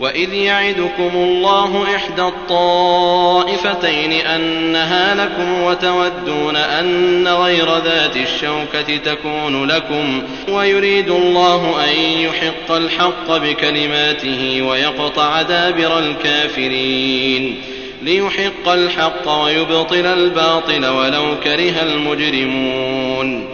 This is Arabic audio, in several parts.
وإذ يعدكم الله إحدى الطائفتين أنها لكم وتودون أن غير ذات الشوكة تكون لكم ويريد الله أن يحق الحق بكلماته ويقطع دابر الكافرين ليحق الحق ويبطل الباطل ولو كره المجرمون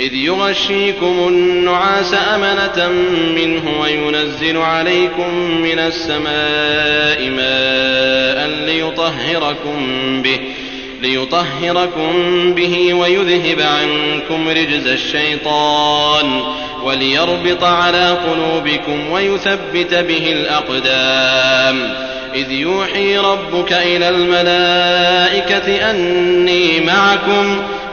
إذ يغشيكم النعاس أمنة منه وينزل عليكم من السماء ماء ليطهركم به ليطهركم به ويذهب عنكم رجز الشيطان وليربط على قلوبكم ويثبت به الأقدام. إذ يوحي ربك إلى الملائكة أني معكم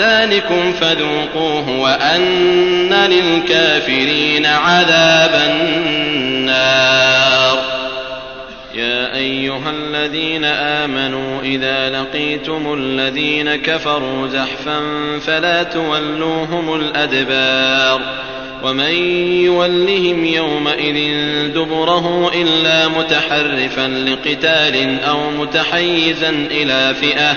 ذلكم فذوقوه وأن للكافرين عذاب النار. يا أيها الذين آمنوا إذا لقيتم الذين كفروا زحفا فلا تولوهم الأدبار ومن يولهم يومئذ دبره إلا متحرفا لقتال أو متحيزا إلى فئة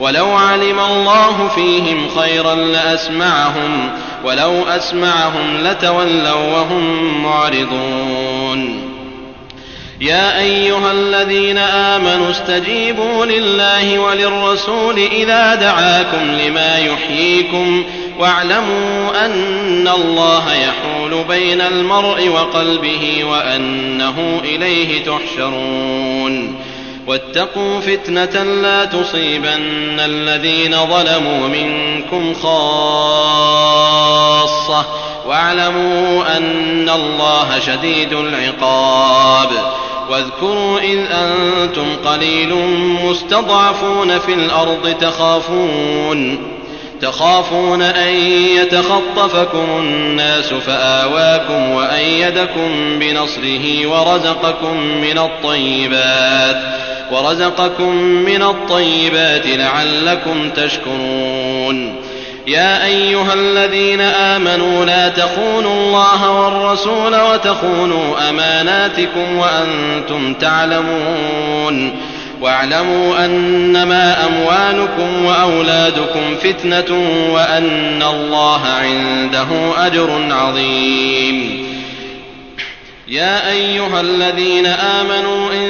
ولو علم الله فيهم خيرا لأسمعهم ولو أسمعهم لتولوا وهم معرضون. يا أيها الذين آمنوا استجيبوا لله وللرسول إذا دعاكم لما يحييكم واعلموا أن الله يحول بين المرء وقلبه وأنه إليه تحشرون. واتقوا فتنة لا تصيبن الذين ظلموا منكم خاصة. واعلموا أن الله شديد العقاب. واذكروا إذ أنتم قليل مستضعفون في الأرض تخافون. تخافون أن يتخطفكم الناس فآواكم وأيدكم بنصره ورزقكم من الطيبات. ورزقكم من الطيبات لعلكم تشكرون. يا أيها الذين آمنوا لا تخونوا الله والرسول وتخونوا أماناتكم وأنتم تعلمون. واعلموا أنما أموالكم وأولادكم فتنة وأن الله عنده أجر عظيم. يا أيها الذين آمنوا إن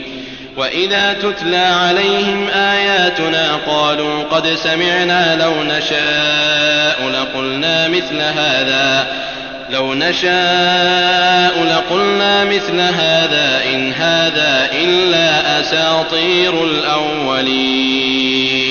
وإذا تتلى عليهم آياتنا قالوا قد سمعنا لو نشاء لقلنا مثل هذا لو نشاء لقلنا مثل هذا إن هذا إلا أساطير الأولين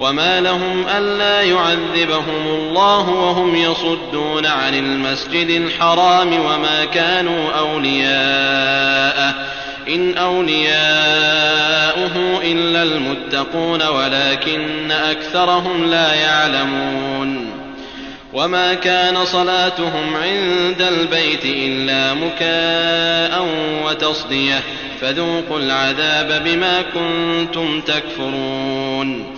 وما لهم ألا يعذبهم الله وهم يصدون عن المسجد الحرام وما كانوا أولياءه إن أولياؤه إلا المتقون ولكن أكثرهم لا يعلمون وما كان صلاتهم عند البيت إلا مكاء وتصدية فذوقوا العذاب بما كنتم تكفرون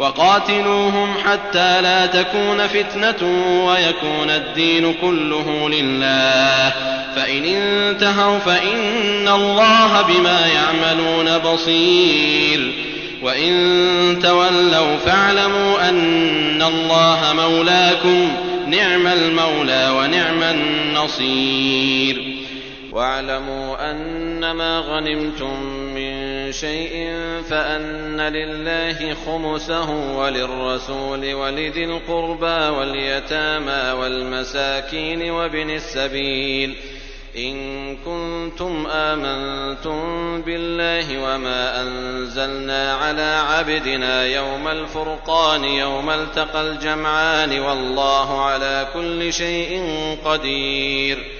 وقاتلوهم حتى لا تكون فتنة ويكون الدين كله لله. فإن انتهوا فإن الله بما يعملون بصير. وإن تولوا فاعلموا أن الله مولاكم نعم المولى ونعم النصير. واعلموا أنما غنمتم شيء فأن لله خمسه وللرسول ولذي القربى واليتامى والمساكين وابن السبيل. إن كنتم آمنتم بالله وما أنزلنا على عبدنا يوم الفرقان يوم التقى الجمعان والله على كل شيء قدير.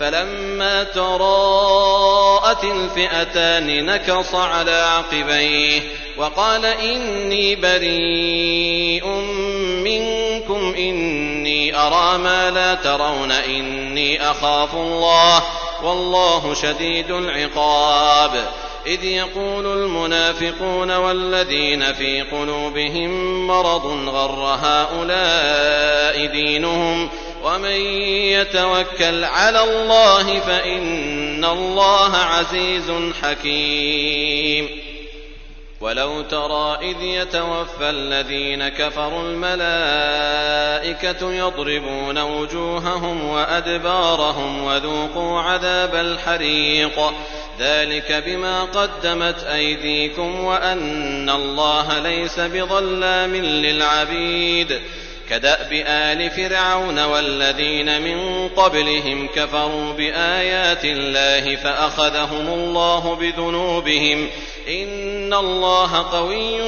فلما تراءت الفئتان نكص على عقبيه وقال إني بريء منكم إني أرى ما لا ترون إني أخاف الله والله شديد العقاب. إذ يقول المنافقون والذين في قلوبهم مرض غر هؤلاء دينهم ومن يتوكل على الله فإن الله عزيز حكيم. ولو ترى إذ يتوفى الذين كفروا الملائكة يضربون وجوههم وأدبارهم وذوقوا عذاب الحريق. ذلك بما قدمت أيديكم وأن الله ليس بظلام للعبيد. كدأب آل فرعون والذين من قبلهم كفروا بآيات الله فأخذهم الله بذنوبهم إن الله قوي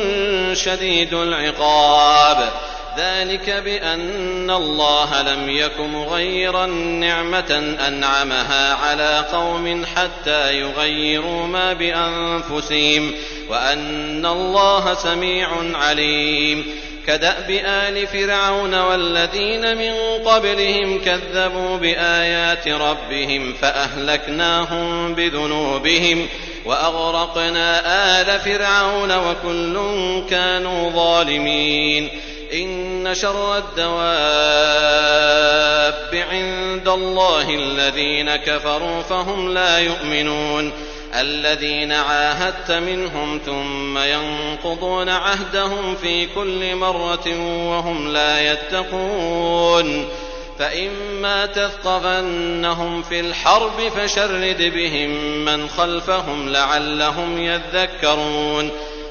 شديد العقاب. ذلك بأن الله لم يك مغيرا نعمة أنعمها على قوم حتى يغيروا ما بأنفسهم وأن الله سميع عليم. كدأب آل فرعون والذين من قبلهم كذبوا بآيات ربهم فأهلكناهم بذنوبهم وأغرقنا آل فرعون وكل كانوا ظالمين. إن شر الدواب عند الله الذين كفروا فهم لا يؤمنون. الذين عاهدت منهم ثم ينقضون عهدهم في كل مرة وهم لا يتقون. فإما تثقفنهم في الحرب فشرد بهم من خلفهم لعلهم يذكرون.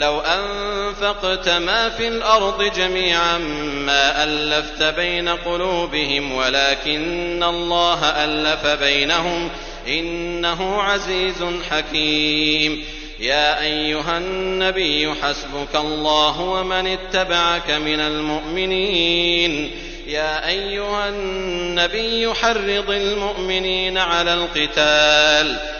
لو أنفقت ما في الأرض جميعا ما ألفت بين قلوبهم ولكن الله ألف بينهم إنه عزيز حكيم. يا أيها النبي حسبك الله ومن اتبعك من المؤمنين. يا أيها النبي حرض المؤمنين على القتال.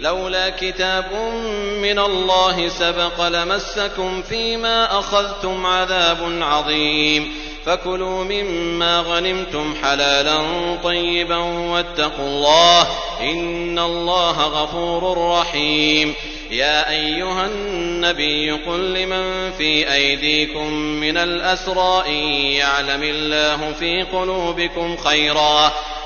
لولا كتاب من الله سبق لمسكم فيما أخذتم عذاب عظيم. فكلوا مما غنمتم حلالا طيبا واتقوا الله إن الله غفور رحيم. يا أيها النبي قل لمن في أيديكم من الأسرى إن يعلم الله في قلوبكم خيرا.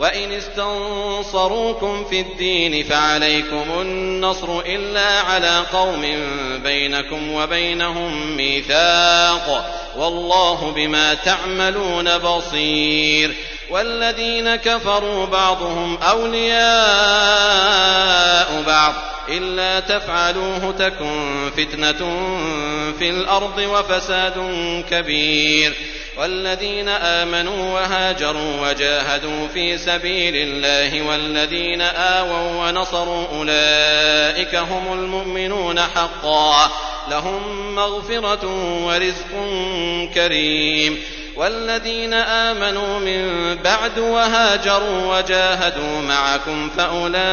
وإن استنصروكم في الدين فعليكم النصر إلا على قوم بينكم وبينهم ميثاق والله بما تعملون بصير والذين كفروا بعضهم أولياء بعض إلا تفعلوه تكن فتنة في الأرض وفساد كبير والذين آمنوا وهاجروا وجاهدوا في سبيل الله والذين آووا ونصروا أولئك هم المؤمنون حقا لهم مغفرة ورزق كريم والذين آمنوا من بعد وهاجروا وجاهدوا معكم فأولئك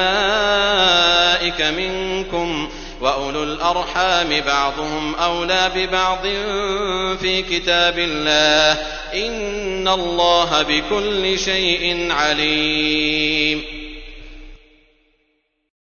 منكم وأولو الأرحام بعضهم أولى ببعض في كتاب الله. إن الله بكل شيء عليم.